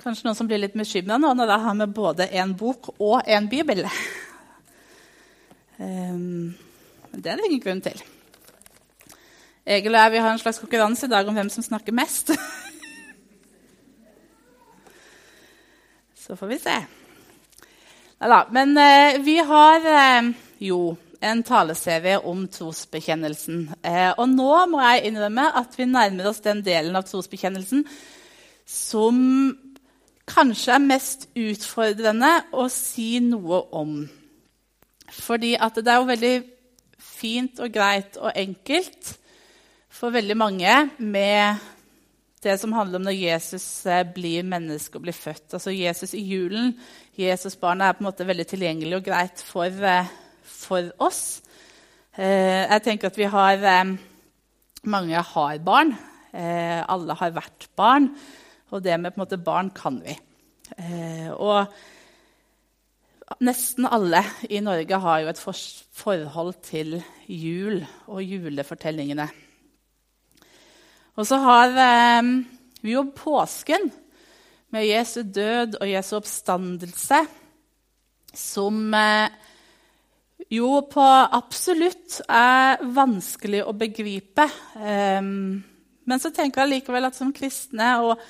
Kanskje noen som blir litt bekymra nå når jeg har med både en bok og en bibel. Um, det er det ingen grunn til. Egil og jeg vi har en slags konkurranse i dag om hvem som snakker mest. Så får vi se. Neida, men eh, vi har eh, jo en taleserie om trosbekjennelsen. Eh, og nå må jeg innrømme at vi nærmer oss den delen av trosbekjennelsen som kanskje er mest utfordrende å si noe om. Fordi det er jo veldig fint og greit og enkelt for veldig mange med det som handler om når Jesus eh, blir menneske og blir født. Altså Jesus i julen, Jesusbarnet, er på en måte veldig tilgjengelig og greit for, eh, for oss. Eh, jeg tenker at vi har Mange har barn. Alle har vært barn. Og det med på en måte barn kan vi. Eh, og nesten alle i Norge har jo et for forhold til jul og julefortellingene. Og så har eh, vi jo påsken med Jesu død og Jesu oppstandelse som eh, jo på absolutt er vanskelig å begripe. Men så tenker jeg likevel at som kristne og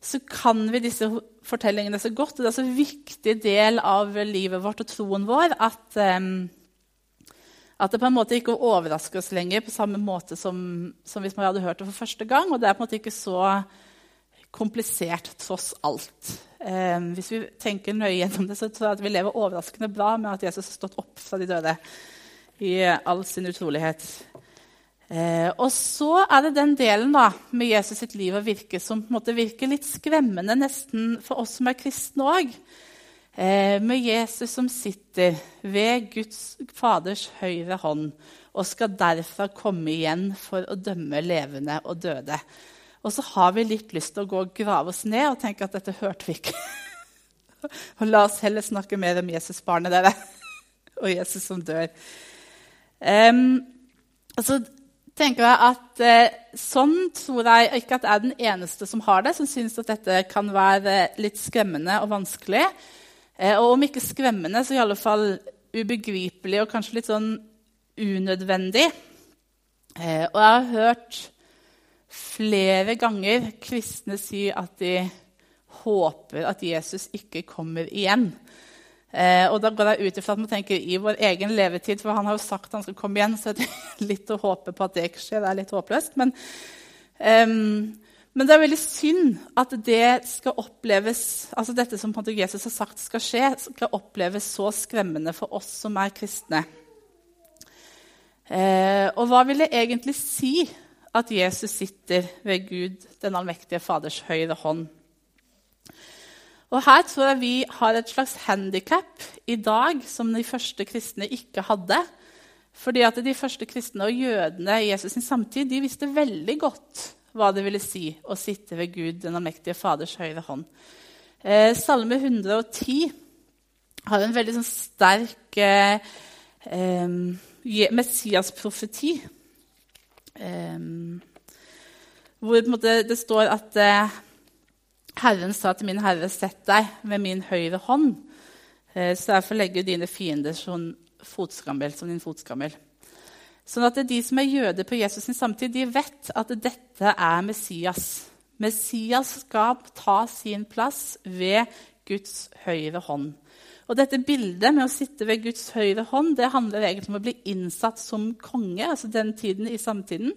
så kan vi disse fortellingene så godt. Og det er så viktig del av livet vårt og troen vår at, at det på en måte ikke overrasker oss lenger på samme måte som, som, hvis man hadde hørt det for første gang. Og det er på en måte ikke så komplisert tross alt. Um, hvis vi tenker nøye gjennom det, så tror jeg at vi lever overraskende bra med at Jesus har stått opp fra de døde i all sin utrolighet. Eh, og så er det den delen da, med Jesus sitt liv og virke som på en måte virker litt skremmende nesten for oss som er kristne òg. Eh, med Jesus som sitter ved Guds Faders høyre hånd og skal derfra komme igjen for å dømme levende og døde. Og så har vi litt lyst til å gå og grave oss ned og tenke at dette hørte vi ikke. og la oss heller snakke mer om Jesusbarnet, dere. og Jesus som dør. Um, altså, tenker jeg at eh, Sånn tror jeg ikke at jeg er den eneste som har det, som syns at dette kan være litt skremmende og vanskelig. Eh, og om ikke skremmende, så i alle fall ubegripelig og kanskje litt sånn unødvendig. Eh, og jeg har hørt flere ganger kristne si at de håper at Jesus ikke kommer igjen. Eh, og da går jeg ut ifra at man tenker i vår egen levetid, for han har jo sagt han skal komme igjen, så det er litt å håpe på at det ikke skjer. Det er litt håpløst. Men, um, men det er veldig synd at det skal oppleves, altså dette som Jesus har sagt skal skje, skal oppleves så skremmende for oss som er kristne. Eh, og hva vil det egentlig si at Jesus sitter ved Gud, den allmektige Faders høyre hånd? Og Her tror jeg vi har et slags handikap i dag som de første kristne ikke hadde. Fordi at De første kristne og jødene i Jesus' sin samtid de visste veldig godt hva det ville si å sitte ved Gud, den allmektige Faders høyre hånd. Eh, Salme 110 har en veldig sånn, sterk eh, eh, Messias-profeti. Eh, hvor det står at eh, Herren sa til min herre, sett deg ved min høyre hånd, eh, så derfor legger dine fiender som, fotskammel, som din fotskammel. Sånn at de som er jøder på Jesus' sin samtid, de vet at dette er Messias. Messias skal ta sin plass ved Guds høyre hånd. Og dette Bildet med å sitte ved Guds høyre hånd det handler egentlig om å bli innsatt som konge, altså den tiden i samtiden.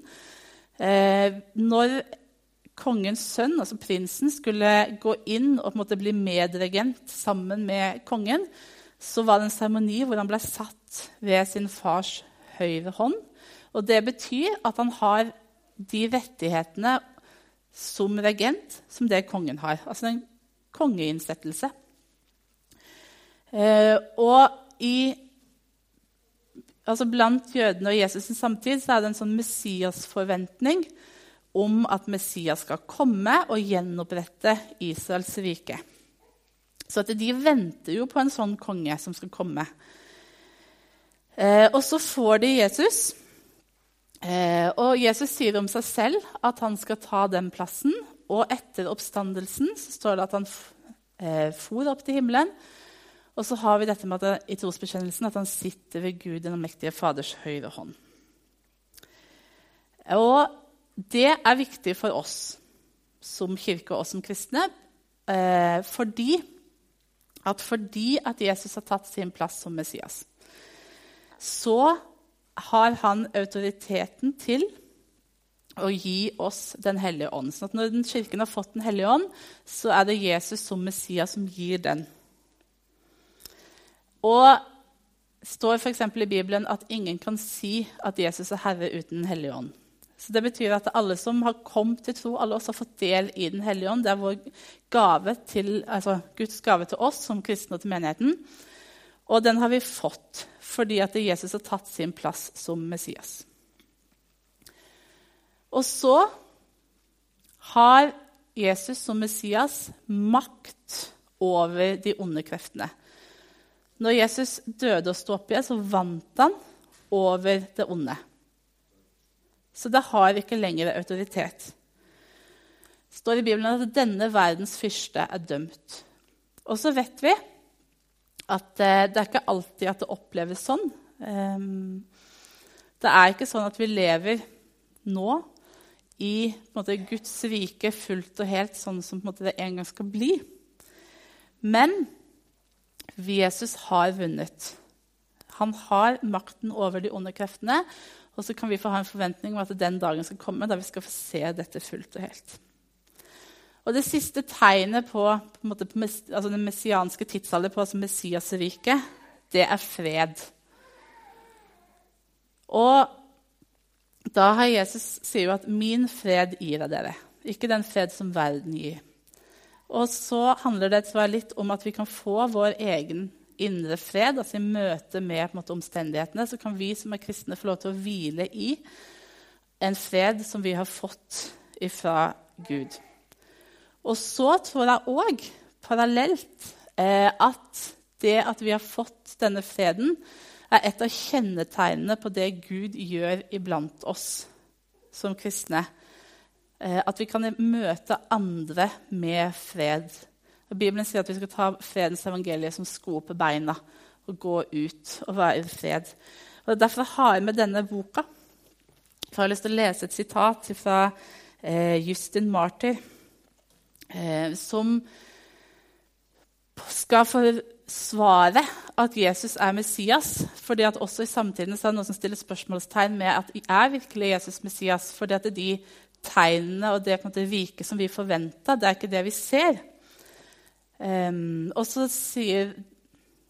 Eh, når kongens sønn, altså prinsen, skulle gå inn og på en måte bli medregent sammen med kongen, så var det en seremoni hvor han ble satt ved sin fars høyre hånd. Og det betyr at han har de rettighetene som regent som det kongen har. Altså en kongeinnsettelse. Eh, og i, altså blant jødene og Jesus' samtid så er det en sånn Messias-forventning om at Messias skal komme og gjenopprette Israels rike. Så de venter jo på en sånn konge som skal komme. Eh, og så får de Jesus. Eh, og Jesus sier om seg selv at han skal ta den plassen Og etter oppstandelsen så står det at han eh, for opp til himmelen. Og så har vi dette med at, i trosbekjennelsen at han sitter ved Gud, den mektige Faders høyre hånd. Og det er viktig for oss som kirke og som kristne, eh, fordi at fordi at Jesus har tatt sin plass som Messias, så har han autoriteten til å gi oss Den hellige ånd. Så når kirken har fått Den hellige ånd, så er det Jesus som Messias som gir den. Og står f.eks. i Bibelen at ingen kan si at Jesus er herre uten Den hellige ånd. Så Det betyr at alle som har kommet til tro, alle oss har fått del i Den hellige ånd. Det er vår gave til, altså Guds gave til oss som kristne og til menigheten. Og den har vi fått fordi at Jesus har tatt sin plass som Messias. Og så har Jesus som Messias makt over de onde kreftene. Når Jesus døde og sto opp igjen, så vant han over det onde. Så det har ikke lenger autoritet. Det står i Bibelen at denne verdens fyrste er dømt. Og så vet vi at eh, det er ikke alltid at det oppleves sånn. Ehm, det er ikke sånn at vi lever nå i måte, Guds rike fullt og helt sånn som måte, det en gang skal bli. Men Jesus har vunnet. Han har makten over de onde kreftene. Og så kan vi få ha en forventning om at den dagen skal komme da vi skal få se dette fullt og helt. Og Det siste tegnet på, på, måte, på altså den messianske tidsalder, på altså Messiasriket, det er fred. Og da har Jesus sier jo at 'min fred gir jeg dere', ikke den fred som verden gir. Og så handler det litt om at vi kan få vår egen indre fred. altså I møte med måte, omstendighetene så kan vi som er kristne få lov til å hvile i en fred som vi har fått ifra Gud. Og så tror jeg òg, parallelt, eh, at det at vi har fått denne freden, er et av kjennetegnene på det Gud gjør iblant oss som kristne. Eh, at vi kan møte andre med fred. Bibelen sier at vi skal ta fredens evangelie som sko på beina og gå ut og være i fred. Og Derfor har jeg med denne boka. For Jeg har lyst til å lese et sitat fra eh, Justin Martyr, eh, som skal forsvare at Jesus er Messias. fordi at også i samtiden er det noen som stiller spørsmålstegn med at er virkelig Jesus Messias. fordi at de tegnene og det på en som vi forventer, det er ikke det vi ser. Um, og så sier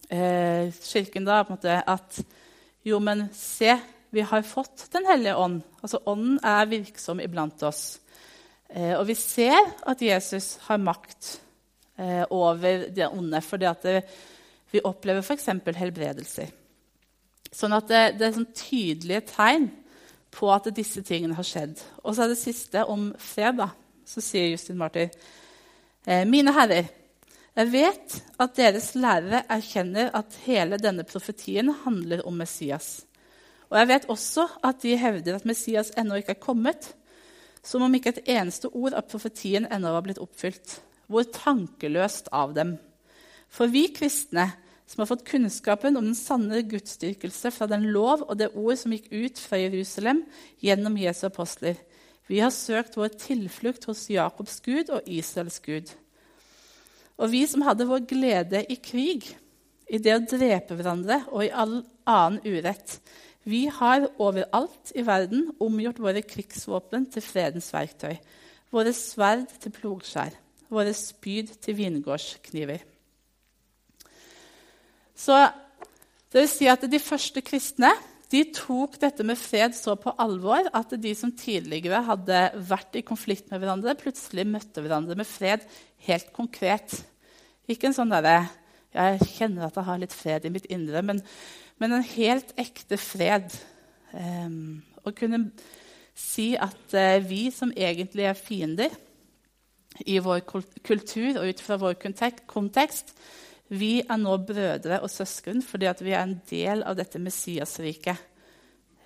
uh, Kirken da måte at jo, men se, vi har fått Den hellige ånd. Altså Ånden er virksom iblant oss. Uh, og vi ser at Jesus har makt uh, over det onde fordi at det, vi opplever f.eks. helbredelser. Sånn at det, det er sånn tydelige tegn på at disse tingene har skjedd. Og så er det siste om fred. da. Så sier Justin Martyr.: Mine herrer, jeg vet at deres lærere erkjenner at hele denne profetien handler om Messias. Og jeg vet også at de hevder at Messias ennå ikke er kommet, som om ikke et eneste ord av profetien ennå var blitt oppfylt. Hvor tankeløst av dem. For vi kristne, som har fått kunnskapen om den sanne gudsdyrkelse fra den lov og det ord som gikk ut fra Jerusalem gjennom Jesu apostler, vi har søkt vår tilflukt hos Jakobs Gud og Israels Gud. Og vi som hadde vår glede i krig, i det å drepe hverandre og i all annen urett, vi har overalt i verden omgjort våre krigsvåpen til fredens verktøy, våre sverd til plogskjær, våre spyd til vingårdskniver. Så det vil si at de første kristne de tok dette med fred så på alvor at de som tidligere hadde vært i konflikt med hverandre, plutselig møtte hverandre med fred helt konkret. Ikke en sånn derre Jeg kjenner at jeg har litt fred i mitt indre, men, men en helt ekte fred. Um, å kunne si at uh, vi som egentlig er fiender i vår kultur og ut fra vår kontekst, vi er nå brødre og søsken fordi vi er en del av dette Messiasriket.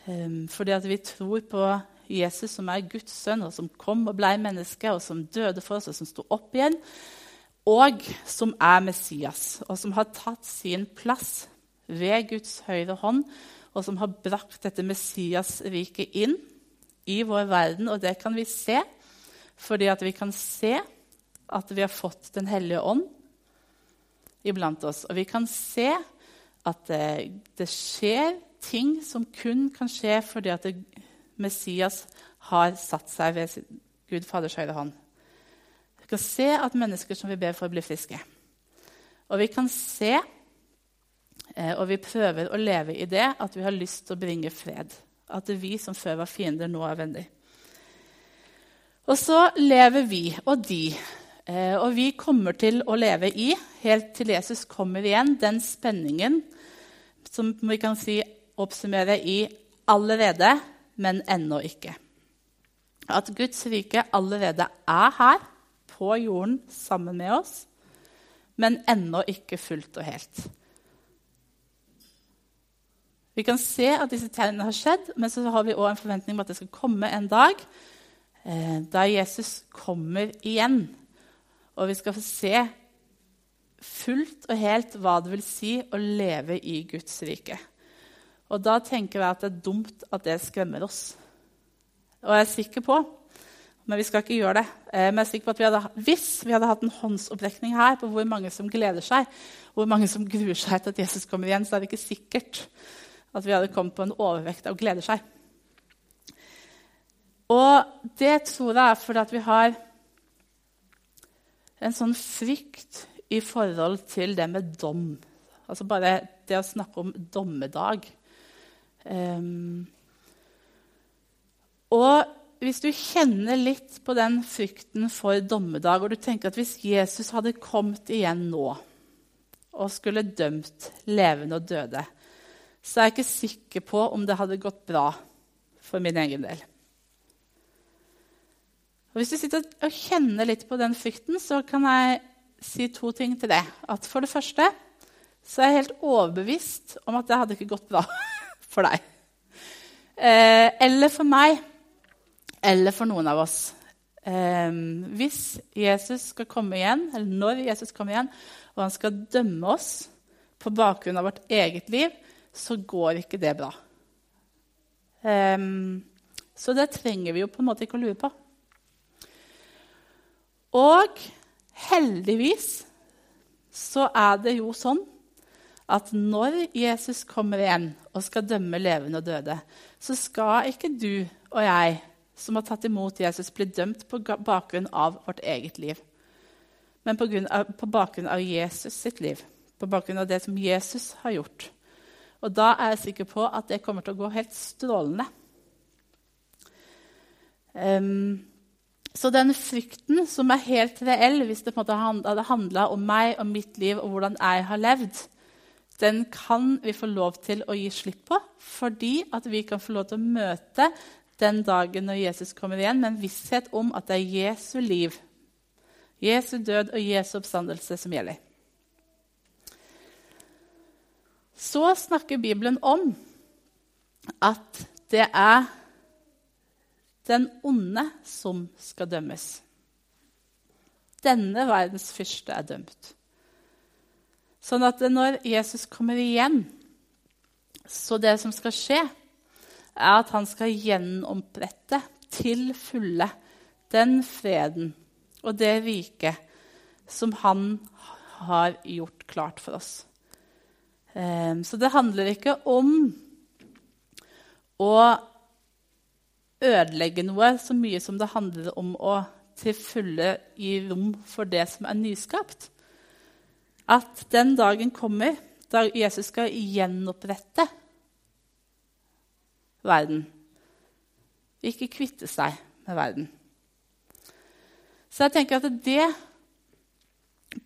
Fordi fordi vi tror på Jesus som er Guds sønn, og som kom og ble menneske, og som døde for oss, og som sto opp igjen, og som er Messias, og som har tatt sin plass ved Guds høyre hånd, og som har brakt dette Messias-riket inn i vår verden. Og det kan vi se fordi at vi kan se at vi har fått Den hellige ånd iblant oss. Og vi kan se at det, det skjer ting som kun kan skje fordi at det, Messias har satt seg ved Gud Faders høyre hånd. Vi kan se at mennesker som vi ber for, blir friske. Og vi kan se, eh, og vi prøver å leve i det, at vi har lyst til å bringe fred. At vi som før var fiender, nå er venner. Og så lever vi og de Eh, og vi kommer til å leve i, helt til Jesus kommer igjen, den spenningen som vi kan si oppsummere i 'allerede, men ennå ikke'. At Guds rike allerede er her, på jorden, sammen med oss, men ennå ikke fullt og helt. Vi kan se at disse tegnene har skjedd, men så har vi òg en forventning om at det skal komme en dag eh, da Jesus kommer igjen og vi skal få se fullt og helt hva det vil si å leve i Guds rike. Og da tenker jeg at det er dumt at det skremmer oss. Og jeg er sikker på men vi skal ikke gjøre det. Eh, men jeg er sikker på at vi hadde, Hvis vi hadde hatt en håndsopprekning her på hvor mange som gleder seg, hvor mange som gruer seg til at Jesus kommer igjen, så er det ikke sikkert at vi hadde kommet på en overvekt av gleder seg. Og det tror jeg er fordi at vi har en sånn frykt i forhold til det med dom. Altså bare det å snakke om dommedag. Um, og hvis du kjenner litt på den frykten for dommedag, og du tenker at hvis Jesus hadde kommet igjen nå og skulle dømt levende og døde, så er jeg ikke sikker på om det hadde gått bra for min egen del. Og Hvis du sitter og kjenner litt på den frykten, så kan jeg si to ting til det. At For det første så er jeg helt overbevist om at det hadde ikke gått bra for deg. Eh, eller for meg, eller for noen av oss. Eh, hvis Jesus skal komme igjen, eller når Jesus kommer igjen, og han skal dømme oss på bakgrunn av vårt eget liv, så går ikke det bra. Eh, så det trenger vi jo på en måte ikke å lure på. Og heldigvis så er det jo sånn at når Jesus kommer igjen og skal dømme levende og døde, så skal ikke du og jeg som har tatt imot Jesus, bli dømt på bakgrunn av vårt eget liv. Men på, av, på bakgrunn av Jesus sitt liv, på bakgrunn av det som Jesus har gjort. Og da er jeg sikker på at det kommer til å gå helt strålende. Um, så den frykten som er helt reell hvis det på en måte hadde handla om meg og mitt liv og hvordan jeg har levd, den kan vi få lov til å gi slipp på fordi at vi kan få lov til å møte den dagen når Jesus kommer igjen, med en visshet om at det er Jesu liv, Jesu død og Jesu oppstandelse som gjelder. Så snakker Bibelen om at det er den onde som skal dømmes. Denne verdens fyrste er dømt. Sånn at når Jesus kommer igjen, så det som skal skje, er at han skal gjenomprette til fulle den freden og det riket som han har gjort klart for oss. Ehm, så det handler ikke om å ødelegge noe så mye som det handler om å til fulle gi rom for det som er nyskapt. At den dagen kommer da Jesus skal gjenopprette verden. Ikke kvitte seg med verden. Så jeg tenker at det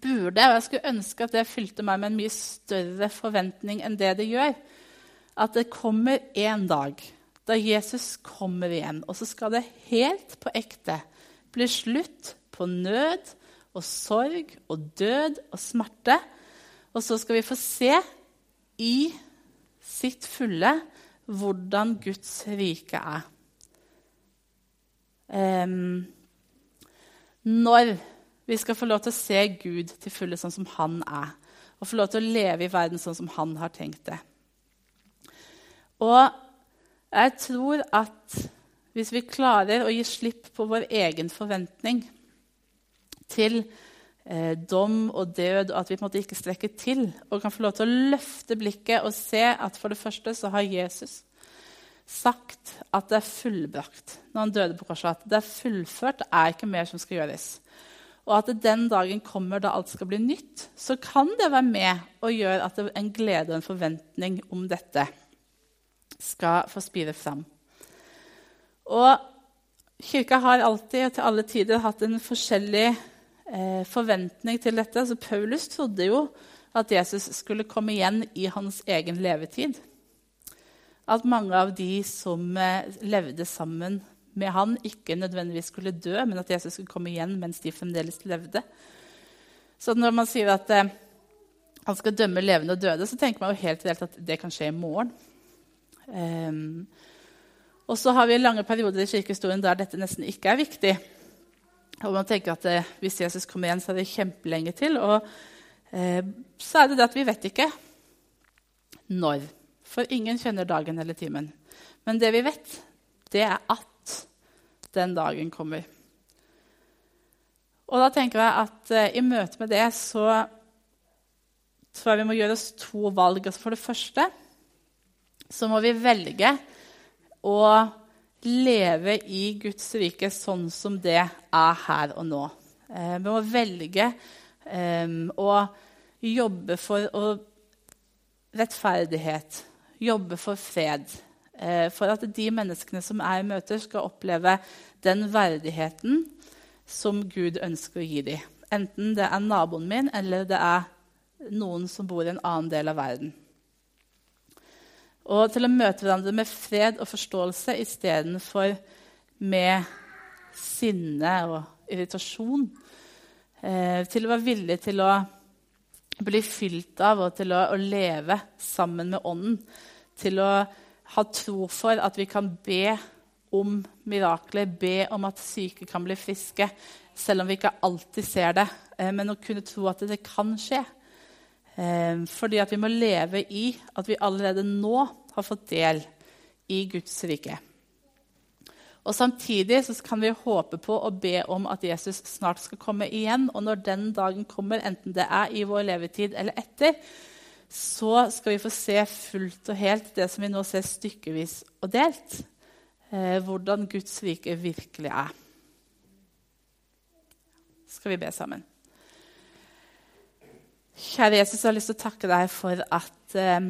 burde, og jeg skulle ønske at det fylte meg med en mye større forventning enn det det gjør, at det kommer en dag da Jesus kommer igjen. Og så skal det helt på ekte bli slutt på nød og sorg og død og smerte. Og så skal vi få se i sitt fulle hvordan Guds rike er. Um, når vi skal få lov til å se Gud til fulle sånn som han er, og få lov til å leve i verden sånn som han har tenkt det. Og jeg tror at hvis vi klarer å gi slipp på vår egen forventning til eh, dom og død, og at vi på en måte ikke strekker til, og kan få lov til å løfte blikket og se at for det første så har Jesus sagt at det er fullbrakt når han døde på korset. At det er fullført, det er ikke mer som skal gjøres. Og at den dagen kommer da alt skal bli nytt, så kan det være med og gjøre at det er en glede og en forventning om dette skal få spire fram. Og Kirka har alltid og til alle tider hatt en forskjellig eh, forventning til dette. Altså, Paulus trodde jo at Jesus skulle komme igjen i hans egen levetid. At mange av de som eh, levde sammen med han, ikke nødvendigvis skulle dø, men at Jesus skulle komme igjen mens de fremdeles levde. Så når man sier at eh, han skal dømme levende og døde, så tenker man jo helt reelt at det kan skje i morgen. Um, og så har vi lange perioder i kirkehistorien der dette nesten ikke er viktig. Og man tenker at eh, Hvis Jesus kommer igjen, så er det kjempelenge til. Og eh, så er det det at vi vet ikke når. For ingen kjenner dagen eller timen. Men det vi vet, det er at den dagen kommer. Og da tenker jeg at eh, i møte med det så tror jeg vi må gjøre oss to valg. Altså for det første så må vi velge å leve i Guds rike sånn som det er her og nå. Eh, vi må velge eh, å jobbe for rettferdighet, jobbe for fred. Eh, for at de menneskene som er i møter, skal oppleve den verdigheten som Gud ønsker å gi dem. Enten det er naboen min, eller det er noen som bor i en annen del av verden og til å møte hverandre med fred og forståelse istedenfor med sinne og irritasjon. Eh, til å være villig til å bli fylt av og til å, å, leve sammen med Ånden. Til å ha tro for at vi kan be om mirakler, be om at syke kan bli friske, selv om vi ikke alltid ser det. Eh, men å kunne tro at det kan skje. Eh, fordi at vi må leve i at vi allerede nå har fått del i Guds rike. Og Samtidig så kan vi håpe på og be om at Jesus snart skal komme igjen. Og når den dagen kommer, enten det er i vår levetid eller etter, så skal vi få se fullt og helt det som vi nå ser stykkevis og delt. Eh, hvordan Guds rike virkelig er. Skal vi be sammen? Kjære Jesus, jeg har lyst til å takke deg for at eh,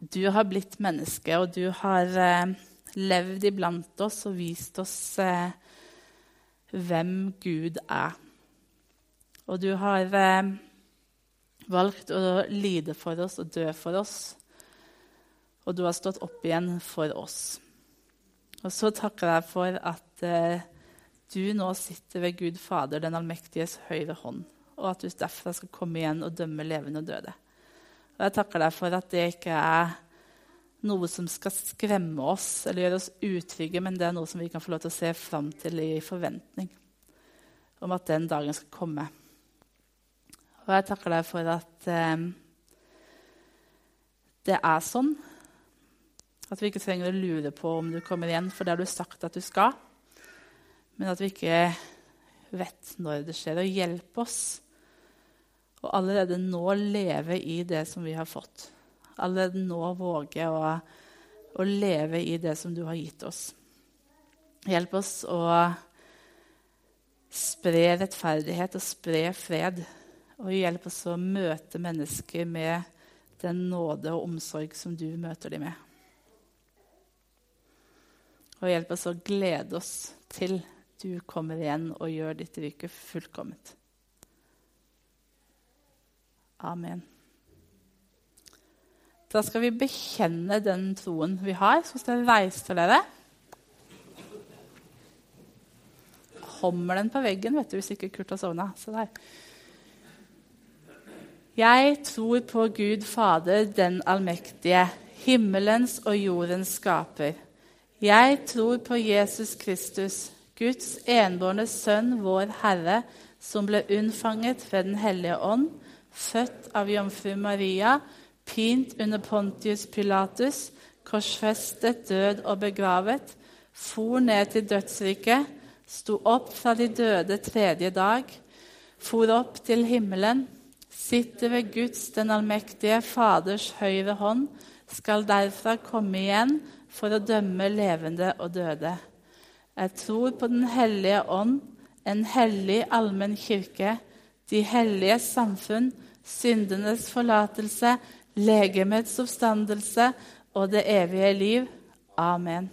du har blitt menneske, og du har eh, levd iblant oss og vist oss eh, hvem Gud er. Og du har eh, valgt å lide for oss og dø for oss. Og du har stått opp igjen for oss. Og så takker jeg for at eh, du nå sitter ved Gud Fader, den allmektiges høyre hånd og at du derfra skal komme igjen og dømme levende og døde. Og Jeg takker deg for at det ikke er noe som skal skremme oss eller gjøre oss utrygge, men det er noe som vi kan få lov til å se fram til i forventning om at den dagen skal komme. Og jeg takker deg for at eh, det er sånn. At vi ikke trenger å lure på om du kommer igjen, for det har du sagt at du skal. Men at vi ikke vet når det skjer. Og hjelp oss å allerede nå leve i det som vi har fått. Allerede nå våge å, å leve i det som du har gitt oss. Hjelp oss å spre rettferdighet og spre fred. Og hjelp oss å møte mennesker med den nåde og omsorg som du møter dem med. Og hjelp oss å glede oss til du kommer igjen og gjør ditt rike fullkomment. Amen. Da skal vi bekjenne den troen vi har. Så skal dere reise dere. Kommer den på veggen, vet du, hvis ikke Kurt har sovna. Se der. Jeg tror på Gud Fader, den allmektige, himmelens og jordens skaper. Jeg tror på Jesus Kristus, Guds enbårne Sønn, vår Herre, som ble unnfanget ved Den hellige ånd, født av jomfru Maria, pint under Pontius Pilatus, korsfestet, død og begravet, for ned til dødsriket, sto opp fra de døde tredje dag, for opp til himmelen, sitter ved Guds den allmektige Faders høyre hånd, skal derfra komme igjen for å dømme levende og døde. Jeg tror på Den hellige ånd, en hellig allmenn kirke, de hellige samfunn, syndenes forlatelse, legemets oppstandelse og det evige liv. Amen.